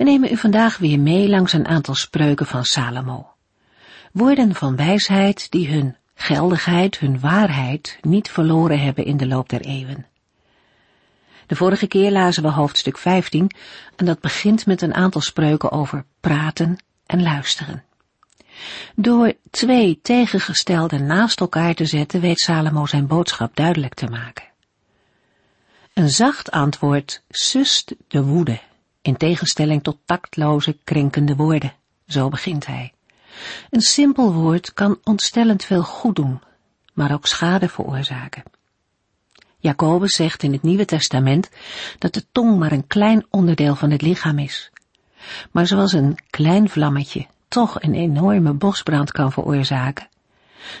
We nemen u vandaag weer mee langs een aantal spreuken van Salomo. Woorden van wijsheid die hun geldigheid, hun waarheid niet verloren hebben in de loop der eeuwen. De vorige keer lazen we hoofdstuk 15 en dat begint met een aantal spreuken over praten en luisteren. Door twee tegengestelden naast elkaar te zetten weet Salomo zijn boodschap duidelijk te maken. Een zacht antwoord sust de woede in tegenstelling tot taktloze, krenkende woorden. Zo begint hij. Een simpel woord kan ontstellend veel goed doen, maar ook schade veroorzaken. Jacobus zegt in het Nieuwe Testament dat de tong maar een klein onderdeel van het lichaam is. Maar zoals een klein vlammetje toch een enorme bosbrand kan veroorzaken,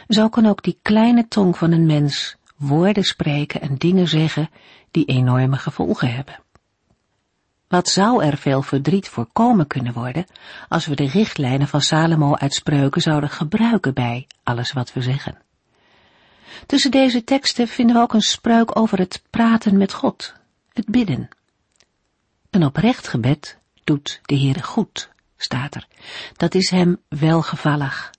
zo kan ook die kleine tong van een mens woorden spreken en dingen zeggen die enorme gevolgen hebben. Wat zou er veel verdriet voorkomen kunnen worden als we de richtlijnen van Salomo uit spreuken zouden gebruiken bij alles wat we zeggen? Tussen deze teksten vinden we ook een spreuk over het praten met God, het bidden. Een oprecht gebed doet de Heere goed, staat er. Dat is hem welgevallig.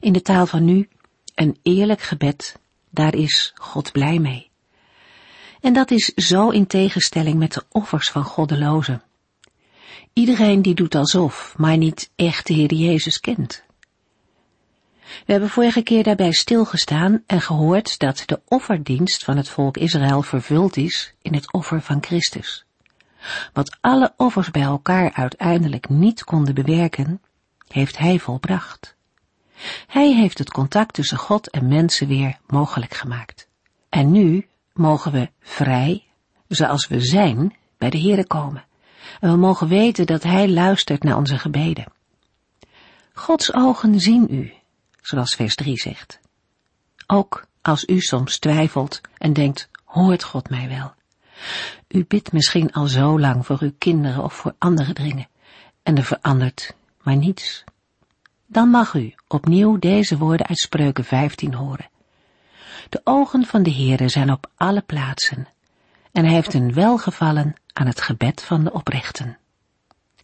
In de taal van nu, een eerlijk gebed, daar is God blij mee. En dat is zo in tegenstelling met de offers van goddelozen. Iedereen die doet alsof, maar niet echt de Heer Jezus kent. We hebben vorige keer daarbij stilgestaan en gehoord dat de offerdienst van het volk Israël vervuld is in het offer van Christus. Wat alle offers bij elkaar uiteindelijk niet konden bewerken, heeft Hij volbracht. Hij heeft het contact tussen God en mensen weer mogelijk gemaakt. En nu mogen we vrij, zoals we zijn, bij de Heere komen. En we mogen weten dat Hij luistert naar onze gebeden. Gods ogen zien u, zoals vers 3 zegt. Ook als u soms twijfelt en denkt, hoort God mij wel? U bidt misschien al zo lang voor uw kinderen of voor andere dringen, en er verandert maar niets. Dan mag u opnieuw deze woorden uit Spreuken 15 horen. De ogen van de Heere zijn op alle plaatsen en hij heeft een welgevallen aan het gebed van de oprechten.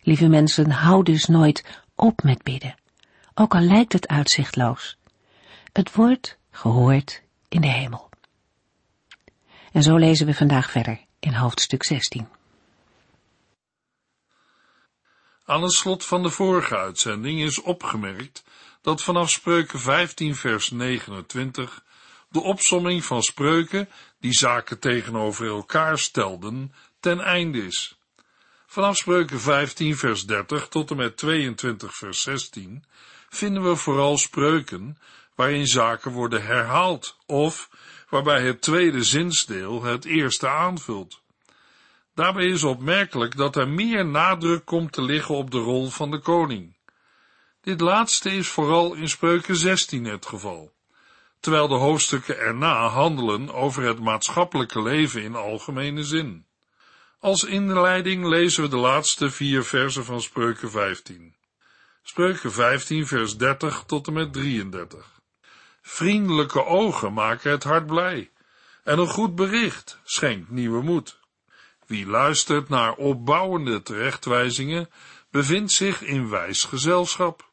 Lieve mensen, hou dus nooit op met bidden, ook al lijkt het uitzichtloos. Het wordt gehoord in de hemel. En zo lezen we vandaag verder in hoofdstuk 16. Aan het slot van de vorige uitzending is opgemerkt dat vanaf spreuken 15 vers 29 de opsomming van spreuken die zaken tegenover elkaar stelden ten einde is. Vanaf spreuken 15 vers 30 tot en met 22 vers 16 vinden we vooral spreuken waarin zaken worden herhaald of waarbij het tweede zinsdeel het eerste aanvult. Daarbij is opmerkelijk dat er meer nadruk komt te liggen op de rol van de koning. Dit laatste is vooral in spreuken 16 het geval terwijl de hoofdstukken erna handelen over het maatschappelijke leven in algemene zin. Als inleiding lezen we de laatste vier versen van Spreuken 15. Spreuken 15 vers 30 tot en met 33. Vriendelijke ogen maken het hart blij, en een goed bericht schenkt nieuwe moed. Wie luistert naar opbouwende terechtwijzingen, bevindt zich in wijs gezelschap.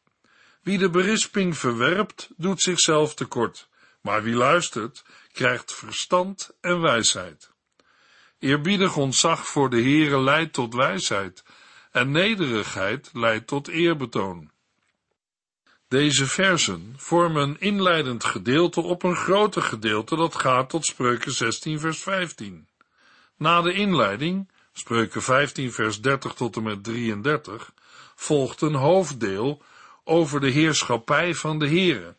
Wie de berisping verwerpt, doet zichzelf tekort maar wie luistert, krijgt verstand en wijsheid. Eerbiedig ontzag voor de Heere leidt tot wijsheid, en nederigheid leidt tot eerbetoon. Deze versen vormen een inleidend gedeelte op een groter gedeelte dat gaat tot Spreuken 16 vers 15. Na de inleiding, Spreuken 15 vers 30 tot en met 33, volgt een hoofddeel over de heerschappij van de Heere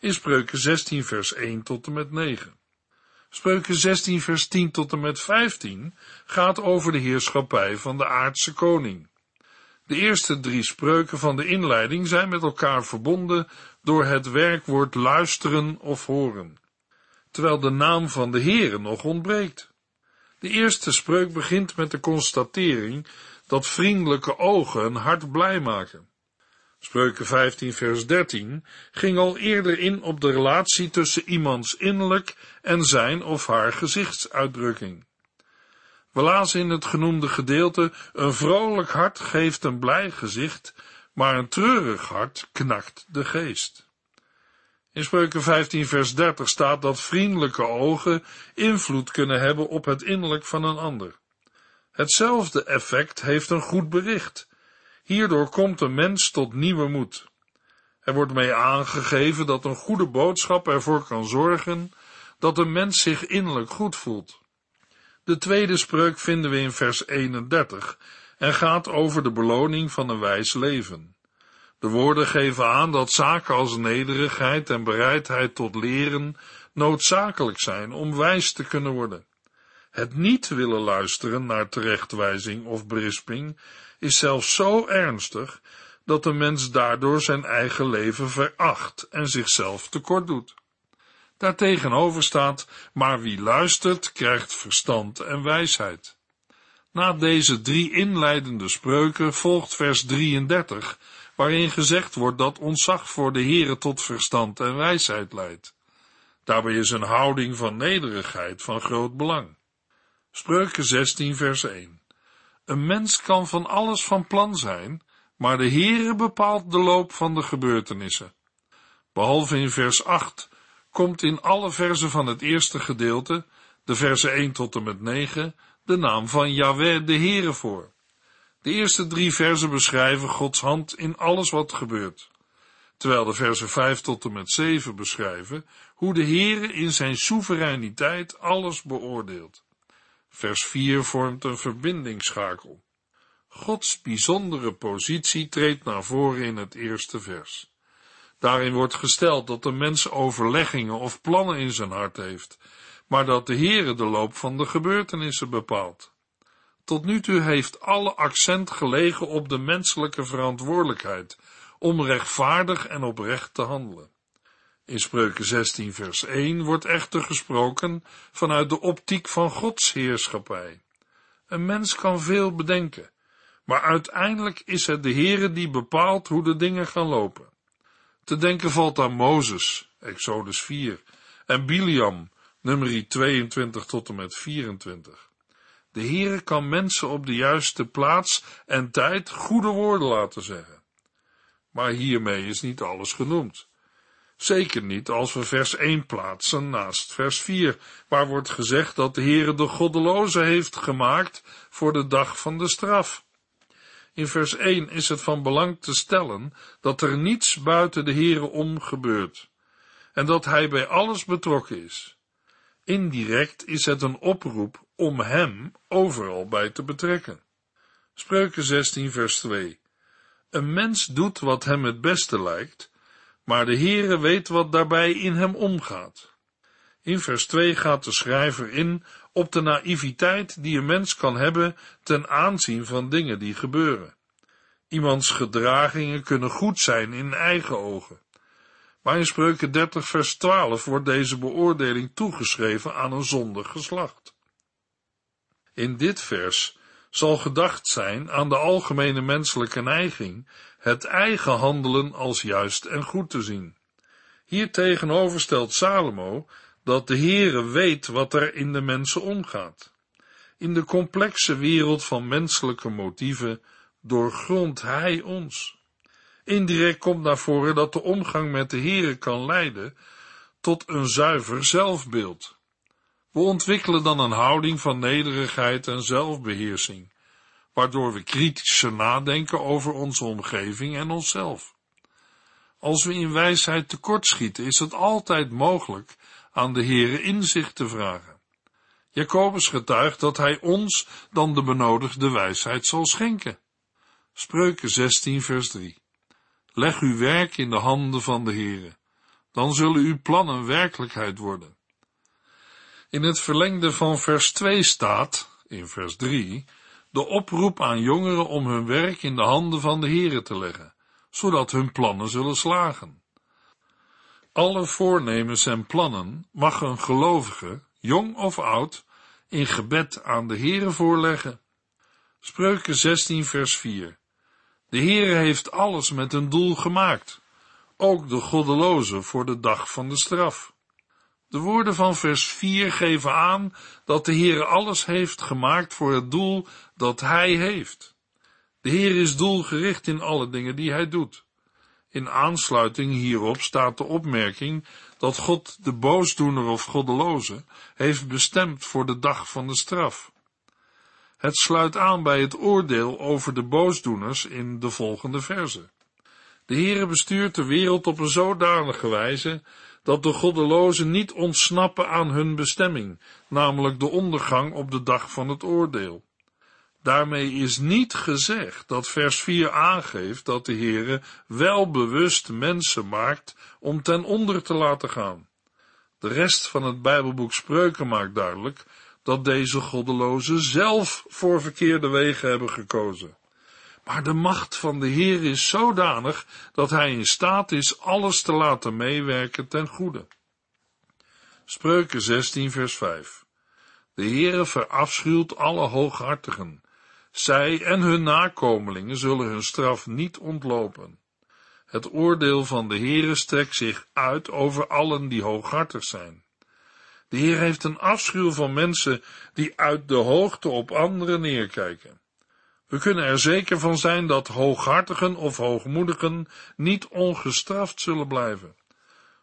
in Spreuken 16 vers 1 tot en met 9. Spreuken 16 vers 10 tot en met 15 gaat over de heerschappij van de aardse koning. De eerste drie spreuken van de inleiding zijn met elkaar verbonden door het werkwoord luisteren of horen, terwijl de naam van de Heere nog ontbreekt. De eerste spreuk begint met de constatering dat vriendelijke ogen een hart blij maken. Spreuken 15 vers 13 ging al eerder in op de relatie tussen iemands innerlijk en zijn of haar gezichtsuitdrukking. We lazen in het genoemde gedeelte, een vrolijk hart geeft een blij gezicht, maar een treurig hart knakt de geest. In Spreuken 15 vers 30 staat dat vriendelijke ogen invloed kunnen hebben op het innerlijk van een ander. Hetzelfde effect heeft een goed bericht. Hierdoor komt een mens tot nieuwe moed. Er wordt mee aangegeven dat een goede boodschap ervoor kan zorgen dat een mens zich innerlijk goed voelt. De tweede spreuk vinden we in vers 31 en gaat over de beloning van een wijs leven. De woorden geven aan dat zaken als nederigheid en bereidheid tot leren noodzakelijk zijn om wijs te kunnen worden. Het niet willen luisteren naar terechtwijzing of berisping is zelfs zo ernstig dat de mens daardoor zijn eigen leven veracht en zichzelf tekort doet. Daartegenover staat, maar wie luistert, krijgt verstand en wijsheid. Na deze drie inleidende spreuken volgt vers 33, waarin gezegd wordt dat ontzag voor de Heere tot verstand en wijsheid leidt. Daarbij is een houding van nederigheid van groot belang. Spreuken 16 vers 1 Een mens kan van alles van plan zijn, maar de Heere bepaalt de loop van de gebeurtenissen. Behalve in vers 8 komt in alle versen van het eerste gedeelte, de versen 1 tot en met 9, de naam van Yahweh de Heere voor. De eerste drie versen beschrijven Gods hand in alles wat gebeurt, terwijl de versen 5 tot en met 7 beschrijven hoe de Heere in zijn soevereiniteit alles beoordeelt. Vers 4 vormt een verbindingsschakel. Gods bijzondere positie treedt naar voren in het eerste vers. Daarin wordt gesteld dat de mens overleggingen of plannen in zijn hart heeft, maar dat de Heere de loop van de gebeurtenissen bepaalt. Tot nu toe heeft alle accent gelegen op de menselijke verantwoordelijkheid om rechtvaardig en oprecht te handelen. In Spreuken 16 vers 1 wordt echter gesproken vanuit de optiek van Gods heerschappij. Een mens kan veel bedenken, maar uiteindelijk is het de Heere die bepaalt hoe de dingen gaan lopen. Te denken valt aan Mozes, Exodus 4, en Biliam, nummer 22 tot en met 24. De Heere kan mensen op de juiste plaats en tijd goede woorden laten zeggen. Maar hiermee is niet alles genoemd. Zeker niet als we vers 1 plaatsen naast vers 4, waar wordt gezegd dat de Heere de goddeloze heeft gemaakt voor de dag van de straf. In vers 1 is het van belang te stellen dat er niets buiten de Heere om gebeurt en dat hij bij alles betrokken is. Indirect is het een oproep om hem overal bij te betrekken. Spreuken 16 vers 2 Een mens doet wat hem het beste lijkt, maar de Heere weet wat daarbij in hem omgaat. In vers 2 gaat de schrijver in op de naïviteit die een mens kan hebben ten aanzien van dingen die gebeuren. Iemands gedragingen kunnen goed zijn in eigen ogen. Maar in Spreuken 30 vers 12 wordt deze beoordeling toegeschreven aan een zondig geslacht. In dit vers zal gedacht zijn aan de algemene menselijke neiging het eigen handelen als juist en goed te zien. Hier tegenover stelt Salomo dat de Heere weet wat er in de mensen omgaat. In de complexe wereld van menselijke motieven doorgrondt Hij ons. Indirect komt naar voren dat de omgang met de Heere kan leiden tot een zuiver zelfbeeld. We ontwikkelen dan een houding van nederigheid en zelfbeheersing, waardoor we kritischer nadenken over onze omgeving en onszelf. Als we in wijsheid tekortschieten, is het altijd mogelijk aan de Heere inzicht te vragen. Jacobus getuigt dat hij ons dan de benodigde wijsheid zal schenken. Spreuken 16 vers 3 Leg uw werk in de handen van de Heere, dan zullen uw plannen werkelijkheid worden. In het verlengde van vers 2 staat, in vers 3, de oproep aan jongeren om hun werk in de handen van de Here te leggen, zodat hun plannen zullen slagen. Alle voornemens en plannen mag een gelovige, jong of oud, in gebed aan de Here voorleggen. Spreuken 16 vers 4 De Heere heeft alles met een doel gemaakt, ook de goddeloze voor de dag van de straf. De woorden van vers 4 geven aan dat de Heer alles heeft gemaakt voor het doel dat Hij heeft. De Heer is doelgericht in alle dingen die Hij doet. In aansluiting hierop staat de opmerking dat God de boosdoener of goddeloze heeft bestemd voor de dag van de straf. Het sluit aan bij het oordeel over de boosdoeners in de volgende verse. De Heere bestuurt de wereld op een zodanige wijze dat de goddelozen niet ontsnappen aan hun bestemming, namelijk de ondergang op de dag van het oordeel. Daarmee is niet gezegd dat vers 4 aangeeft dat de Heere wel bewust mensen maakt om ten onder te laten gaan. De rest van het Bijbelboek Spreuken maakt duidelijk dat deze goddelozen zelf voor verkeerde wegen hebben gekozen. Maar de macht van de Heer is zodanig dat hij in staat is alles te laten meewerken ten goede. Spreuken 16 vers 5 De Heere verafschuwt alle hooghartigen. Zij en hun nakomelingen zullen hun straf niet ontlopen. Het oordeel van de Heere strekt zich uit over allen die hooghartig zijn. De Heer heeft een afschuw van mensen die uit de hoogte op anderen neerkijken. We kunnen er zeker van zijn dat hooghartigen of hoogmoedigen niet ongestraft zullen blijven.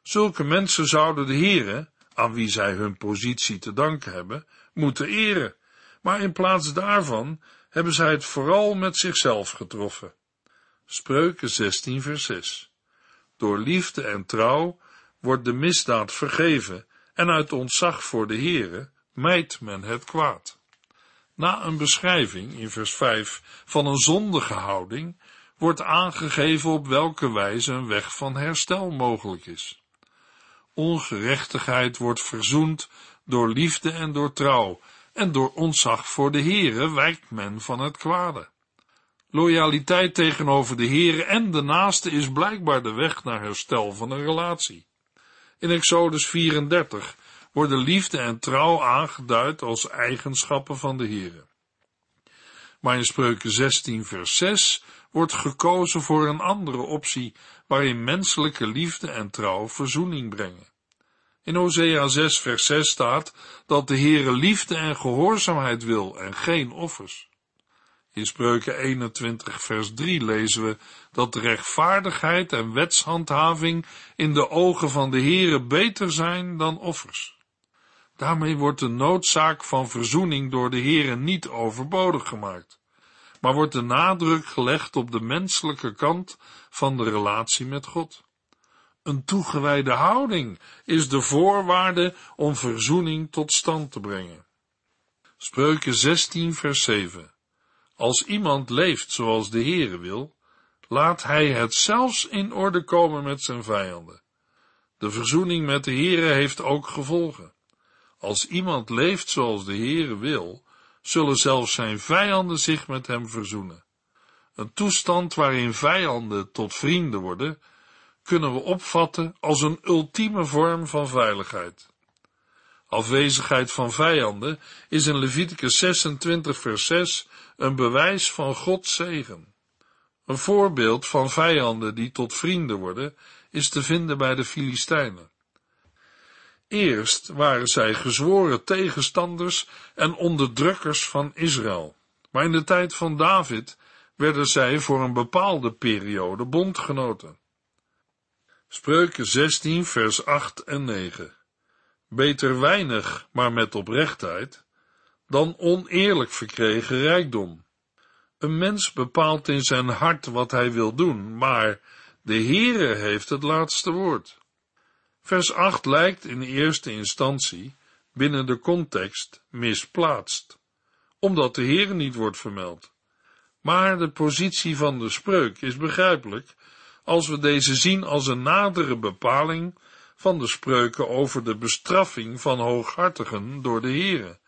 Zulke mensen zouden de Heere, aan wie zij hun positie te danken hebben, moeten eren, maar in plaats daarvan hebben zij het vooral met zichzelf getroffen. Spreuken 16 vers 6 Door liefde en trouw wordt de misdaad vergeven en uit ontzag voor de Heere mijt men het kwaad. Na een beschrijving in vers 5 van een zondige houding wordt aangegeven op welke wijze een weg van herstel mogelijk is. Ongerechtigheid wordt verzoend door liefde en door trouw, en door ontzag voor de Heere wijkt men van het kwade. Loyaliteit tegenover de Heere en de naaste is blijkbaar de weg naar herstel van een relatie. In Exodus 34 worden liefde en trouw aangeduid als eigenschappen van de Heere. Maar in Spreuken 16 vers 6 wordt gekozen voor een andere optie waarin menselijke liefde en trouw verzoening brengen. In Hosea 6 vers 6 staat dat de Heere liefde en gehoorzaamheid wil en geen offers. In Spreuken 21 vers 3 lezen we dat rechtvaardigheid en wetshandhaving in de ogen van de Heere beter zijn dan offers. Daarmee wordt de noodzaak van verzoening door de Heere niet overbodig gemaakt, maar wordt de nadruk gelegd op de menselijke kant van de relatie met God. Een toegewijde houding is de voorwaarde om verzoening tot stand te brengen. Spreuken 16 vers 7 Als iemand leeft zoals de Heere wil, laat hij het zelfs in orde komen met zijn vijanden. De verzoening met de Heere heeft ook gevolgen. Als iemand leeft zoals de Heere wil, zullen zelfs zijn vijanden zich met hem verzoenen. Een toestand waarin vijanden tot vrienden worden, kunnen we opvatten als een ultieme vorm van veiligheid. Afwezigheid van vijanden is in Leviticus 26 vers 6 een bewijs van Gods zegen. Een voorbeeld van vijanden die tot vrienden worden is te vinden bij de Filistijnen. Eerst waren zij gezworen tegenstanders en onderdrukkers van Israël, maar in de tijd van David werden zij voor een bepaalde periode bondgenoten. Spreuken 16 vers 8 en 9 Beter weinig, maar met oprechtheid, dan oneerlijk verkregen rijkdom. Een mens bepaalt in zijn hart wat hij wil doen, maar de Heere heeft het laatste woord. Vers 8 lijkt in eerste instantie binnen de context misplaatst, omdat de Heer niet wordt vermeld. Maar de positie van de spreuk is begrijpelijk als we deze zien als een nadere bepaling van de spreuken over de bestraffing van hooghartigen door de Heere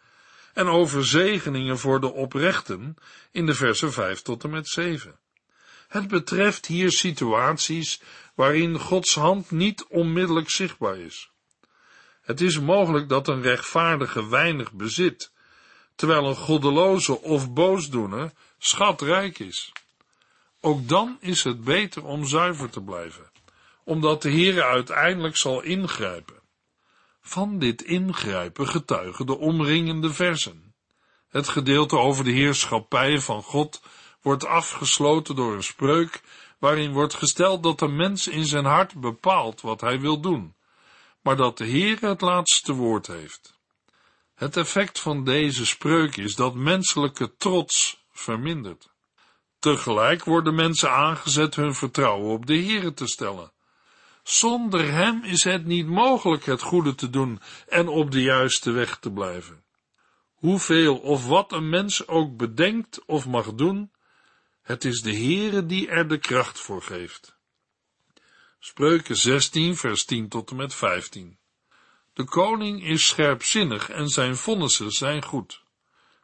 en over zegeningen voor de oprechten in de versen 5 tot en met 7. Het betreft hier situaties waarin Gods hand niet onmiddellijk zichtbaar is. Het is mogelijk dat een rechtvaardige weinig bezit, terwijl een goddeloze of boosdoener schatrijk is. Ook dan is het beter om zuiver te blijven, omdat de Heere uiteindelijk zal ingrijpen. Van dit ingrijpen getuigen de omringende versen. Het gedeelte over de heerschappij van God wordt afgesloten door een spreuk waarin wordt gesteld dat de mens in zijn hart bepaalt wat hij wil doen, maar dat de Heer het laatste woord heeft. Het effect van deze spreuk is dat menselijke trots vermindert. Tegelijk worden mensen aangezet hun vertrouwen op de Heer te stellen. Zonder hem is het niet mogelijk het goede te doen en op de juiste weg te blijven. Hoeveel of wat een mens ook bedenkt of mag doen, het is de Heere die er de kracht voor geeft. Spreuken 16, vers 10 tot en met 15. De koning is scherpzinnig en zijn vonnissen zijn goed.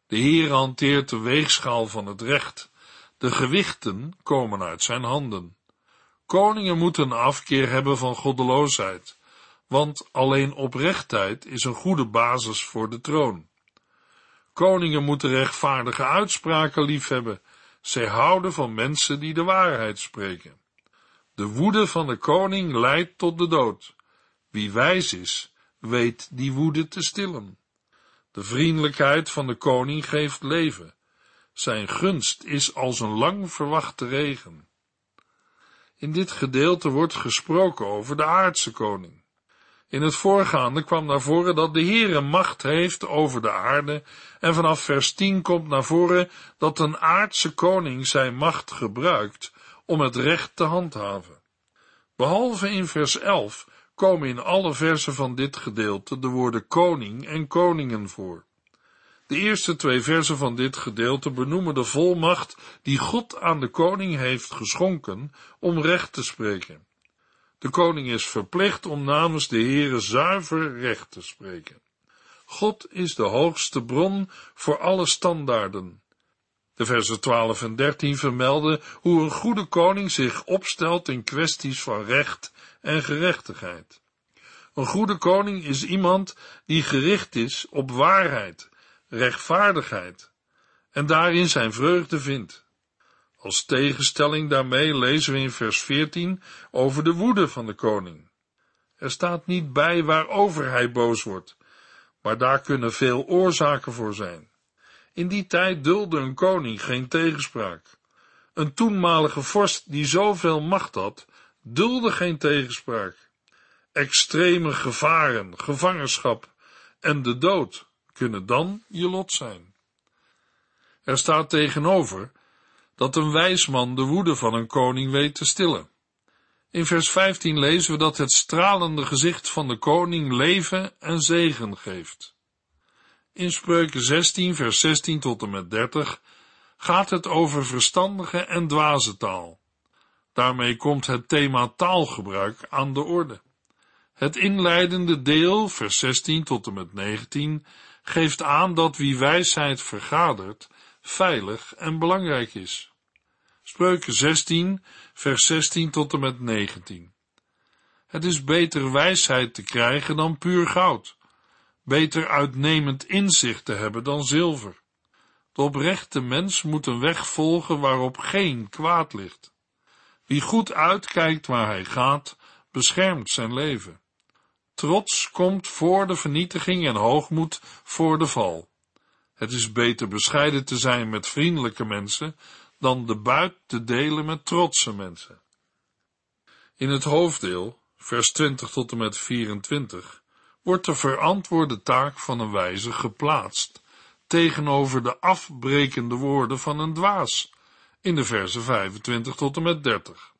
De Heer hanteert de weegschaal van het recht. De gewichten komen uit zijn handen. Koningen moeten een afkeer hebben van goddeloosheid, want alleen oprechtheid is een goede basis voor de troon. Koningen moeten rechtvaardige uitspraken liefhebben. Zij houden van mensen die de waarheid spreken. De woede van de koning leidt tot de dood. Wie wijs is, weet die woede te stillen. De vriendelijkheid van de koning geeft leven. Zijn gunst is als een lang verwachte regen. In dit gedeelte wordt gesproken over de aardse koning. In het voorgaande kwam naar voren dat de Heere macht heeft over de aarde en vanaf vers 10 komt naar voren dat een aardse koning zijn macht gebruikt om het recht te handhaven. Behalve in vers 11 komen in alle versen van dit gedeelte de woorden koning en koningen voor. De eerste twee versen van dit gedeelte benoemen de volmacht die God aan de koning heeft geschonken om recht te spreken. De koning is verplicht om namens de Heere zuiver recht te spreken. God is de hoogste bron voor alle standaarden. De versen 12 en 13 vermelden hoe een goede koning zich opstelt in kwesties van recht en gerechtigheid. Een goede koning is iemand die gericht is op waarheid, rechtvaardigheid en daarin zijn vreugde vindt. Als tegenstelling daarmee lezen we in vers 14 over de woede van de koning. Er staat niet bij waarover hij boos wordt, maar daar kunnen veel oorzaken voor zijn. In die tijd dulde een koning geen tegenspraak. Een toenmalige vorst die zoveel macht had, dulde geen tegenspraak. Extreme gevaren, gevangenschap en de dood kunnen dan je lot zijn. Er staat tegenover dat een wijs man de woede van een koning weet te stillen. In vers 15 lezen we dat het stralende gezicht van de koning leven en zegen geeft. In Spreuken 16, vers 16 tot en met 30 gaat het over verstandige en dwaze taal. Daarmee komt het thema taalgebruik aan de orde. Het inleidende deel, vers 16 tot en met 19, geeft aan dat wie wijsheid vergadert, veilig en belangrijk is. Spreuken 16, vers 16 tot en met 19. Het is beter wijsheid te krijgen dan puur goud, beter uitnemend inzicht te hebben dan zilver. De oprechte mens moet een weg volgen waarop geen kwaad ligt. Wie goed uitkijkt waar hij gaat, beschermt zijn leven. Trots komt voor de vernietiging en hoogmoed voor de val. Het is beter bescheiden te zijn met vriendelijke mensen dan de buit te delen met trotse mensen. In het hoofddeel, vers 20 tot en met 24, wordt de verantwoorde taak van een wijze geplaatst tegenover de afbrekende woorden van een dwaas in de versen 25 tot en met 30.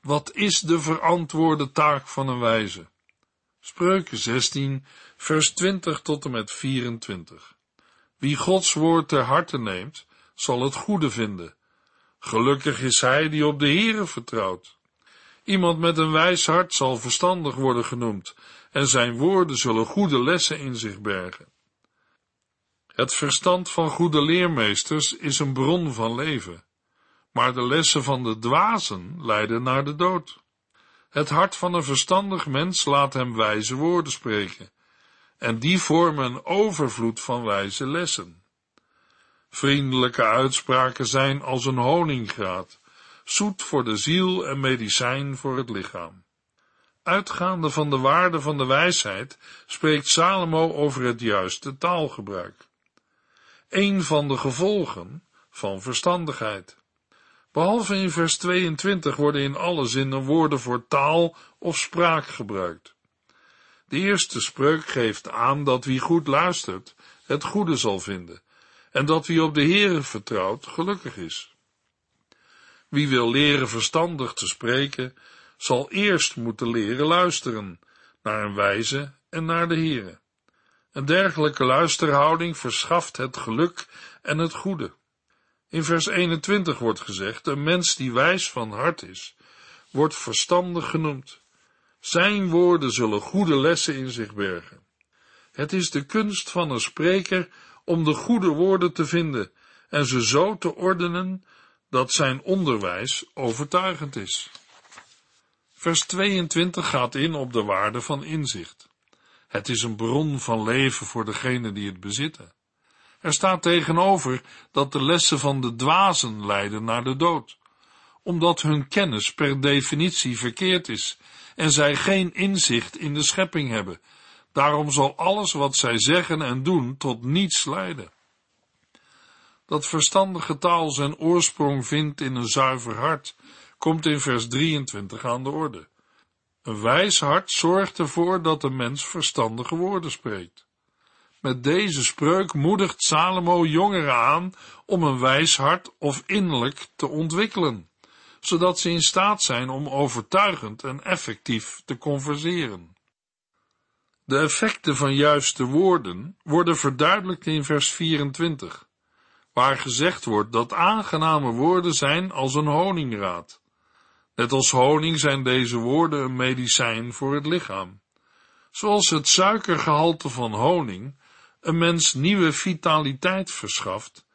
Wat is de verantwoorde taak van een wijze? Spreuken 16, vers 20 tot en met 24. Wie Gods woord ter harte neemt, zal het goede vinden. Gelukkig is hij die op de Heere vertrouwt. Iemand met een wijs hart zal verstandig worden genoemd, en zijn woorden zullen goede lessen in zich bergen. Het verstand van goede leermeesters is een bron van leven, maar de lessen van de dwazen leiden naar de dood. Het hart van een verstandig mens laat hem wijze woorden spreken, en die vormen een overvloed van wijze lessen. Vriendelijke uitspraken zijn als een honingraad, zoet voor de ziel en medicijn voor het lichaam. Uitgaande van de waarde van de wijsheid spreekt Salomo over het juiste taalgebruik. Een van de gevolgen van verstandigheid. Behalve in vers 22 worden in alle zinnen woorden voor taal of spraak gebruikt. De eerste spreuk geeft aan dat wie goed luistert, het goede zal vinden, en dat wie op de Heere vertrouwt, gelukkig is. Wie wil leren verstandig te spreken, zal eerst moeten leren luisteren naar een wijze en naar de Heere. Een dergelijke luisterhouding verschaft het geluk en het goede. In vers 21 wordt gezegd, een mens die wijs van hart is, wordt verstandig genoemd. Zijn woorden zullen goede lessen in zich bergen. Het is de kunst van een spreker om de goede woorden te vinden en ze zo te ordenen dat zijn onderwijs overtuigend is. Vers 22 gaat in op de waarde van inzicht. Het is een bron van leven voor degenen die het bezitten. Er staat tegenover dat de lessen van de dwazen leiden naar de dood, omdat hun kennis per definitie verkeerd is en zij geen inzicht in de schepping hebben. Daarom zal alles wat zij zeggen en doen tot niets leiden. Dat verstandige taal zijn oorsprong vindt in een zuiver hart, komt in vers 23 aan de orde. Een wijs hart zorgt ervoor dat de mens verstandige woorden spreekt. Met deze spreuk moedigt Salomo jongeren aan om een wijs hart of innerlijk te ontwikkelen, zodat ze in staat zijn om overtuigend en effectief te converseren. De effecten van juiste woorden worden verduidelijkt in vers 24, waar gezegd wordt dat aangename woorden zijn als een honingraad. Net als honing zijn deze woorden een medicijn voor het lichaam. Zoals het suikergehalte van honing een mens nieuwe vitaliteit verschaft,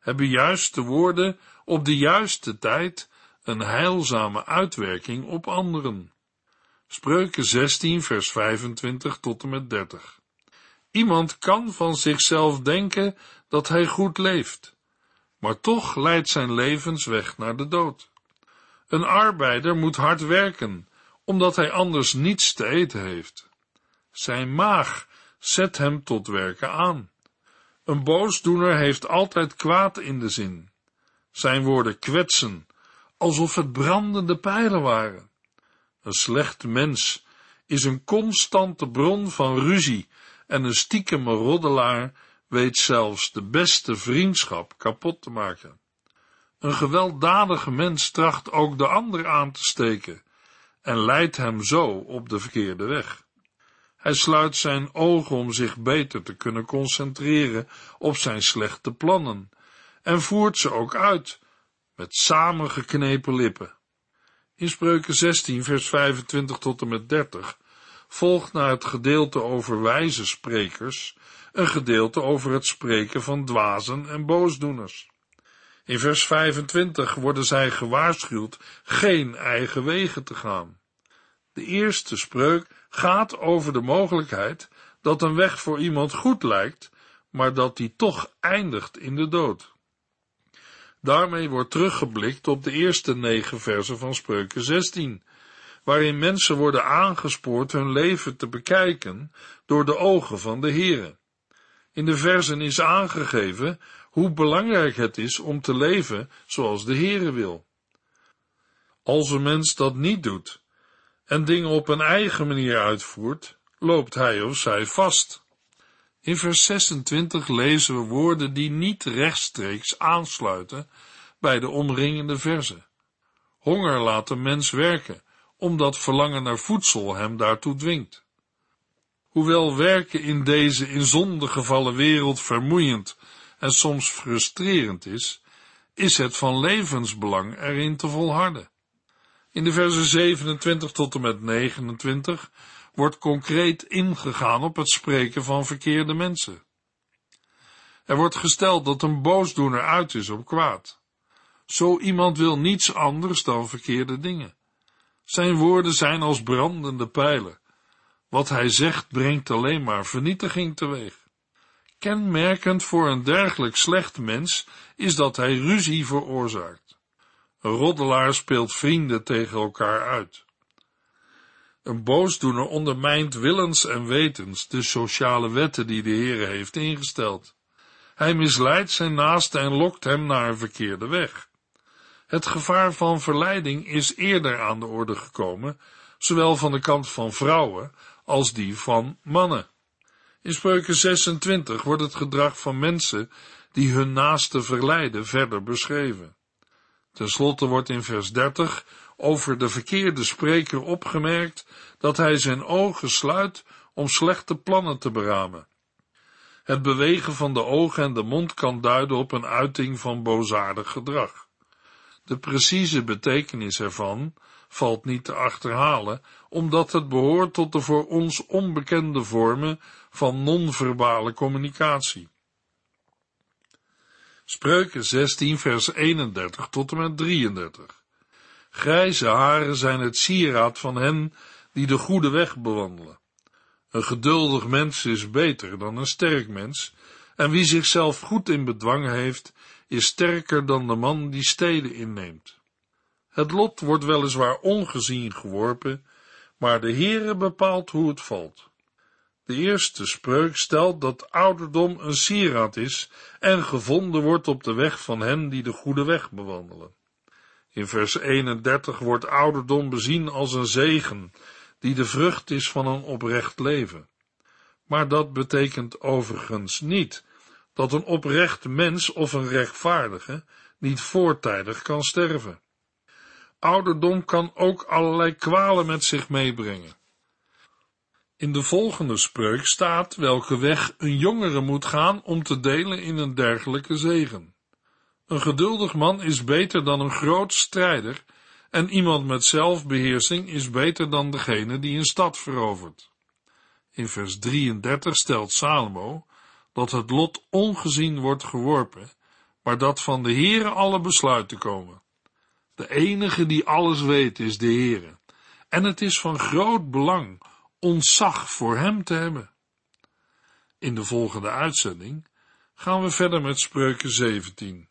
hebben juiste woorden op de juiste tijd een heilzame uitwerking op anderen. Spreuken 16 vers 25 tot en met 30. Iemand kan van zichzelf denken dat hij goed leeft, maar toch leidt zijn levensweg naar de dood. Een arbeider moet hard werken, omdat hij anders niets te eten heeft. Zijn maag zet hem tot werken aan. Een boosdoener heeft altijd kwaad in de zin. Zijn woorden kwetsen, alsof het brandende pijlen waren. Een slecht mens is een constante bron van ruzie en een stiekeme roddelaar weet zelfs de beste vriendschap kapot te maken. Een gewelddadige mens tracht ook de ander aan te steken en leidt hem zo op de verkeerde weg. Hij sluit zijn ogen om zich beter te kunnen concentreren op zijn slechte plannen en voert ze ook uit met samengeknepen lippen. In Spreuken 16, vers 25 tot en met 30 volgt na het gedeelte over wijze sprekers een gedeelte over het spreken van dwazen en boosdoeners. In vers 25 worden zij gewaarschuwd geen eigen wegen te gaan. De eerste spreuk gaat over de mogelijkheid dat een weg voor iemand goed lijkt, maar dat die toch eindigt in de dood. Daarmee wordt teruggeblikt op de eerste negen versen van Spreuken 16, waarin mensen worden aangespoord hun leven te bekijken door de ogen van de Heere. In de versen is aangegeven hoe belangrijk het is om te leven zoals de Heere wil. Als een mens dat niet doet en dingen op een eigen manier uitvoert, loopt hij of zij vast. In vers 26 lezen we woorden die niet rechtstreeks aansluiten bij de omringende verzen. Honger laat een mens werken, omdat verlangen naar voedsel hem daartoe dwingt. Hoewel werken in deze in zonde gevallen wereld vermoeiend en soms frustrerend is, is het van levensbelang erin te volharden. In de versen 27 tot en met 29 wordt concreet ingegaan op het spreken van verkeerde mensen. Er wordt gesteld dat een boosdoener uit is op kwaad. Zo iemand wil niets anders dan verkeerde dingen. Zijn woorden zijn als brandende pijlen. Wat hij zegt brengt alleen maar vernietiging teweeg. Kenmerkend voor een dergelijk slecht mens is dat hij ruzie veroorzaakt. Een roddelaar speelt vrienden tegen elkaar uit. Een boosdoener ondermijnt willens en wetens de sociale wetten die de Heer heeft ingesteld. Hij misleidt zijn naaste en lokt hem naar een verkeerde weg. Het gevaar van verleiding is eerder aan de orde gekomen, zowel van de kant van vrouwen als die van mannen. In spreuken 26 wordt het gedrag van mensen die hun naaste verleiden verder beschreven. Ten slotte wordt in vers 30 over de verkeerde spreker opgemerkt dat hij zijn ogen sluit om slechte plannen te beramen. Het bewegen van de ogen en de mond kan duiden op een uiting van boosaardig gedrag. De precieze betekenis ervan valt niet te achterhalen, omdat het behoort tot de voor ons onbekende vormen van non-verbale communicatie. Spreuken 16 vers 31 tot en met 33. Grijze haren zijn het sieraad van hen die de goede weg bewandelen. Een geduldig mens is beter dan een sterk mens, en wie zichzelf goed in bedwang heeft, is sterker dan de man die steden inneemt. Het lot wordt weliswaar ongezien geworpen, maar de Heere bepaalt hoe het valt. De eerste spreuk stelt dat ouderdom een sieraad is en gevonden wordt op de weg van hen die de goede weg bewandelen. In vers 31 wordt ouderdom bezien als een zegen, die de vrucht is van een oprecht leven. Maar dat betekent overigens niet dat een oprecht mens of een rechtvaardige niet voortijdig kan sterven. Ouderdom kan ook allerlei kwalen met zich meebrengen. In de volgende spreuk staat welke weg een jongere moet gaan om te delen in een dergelijke zegen. Een geduldig man is beter dan een groot strijder en iemand met zelfbeheersing is beter dan degene die een stad verovert. In vers 33 stelt Salomo dat het lot ongezien wordt geworpen, maar dat van de Heere alle besluiten komen. De enige die alles weet is de Heere, en het is van groot belang ontzag voor hem te hebben. In de volgende uitzending gaan we verder met Spreuken 17.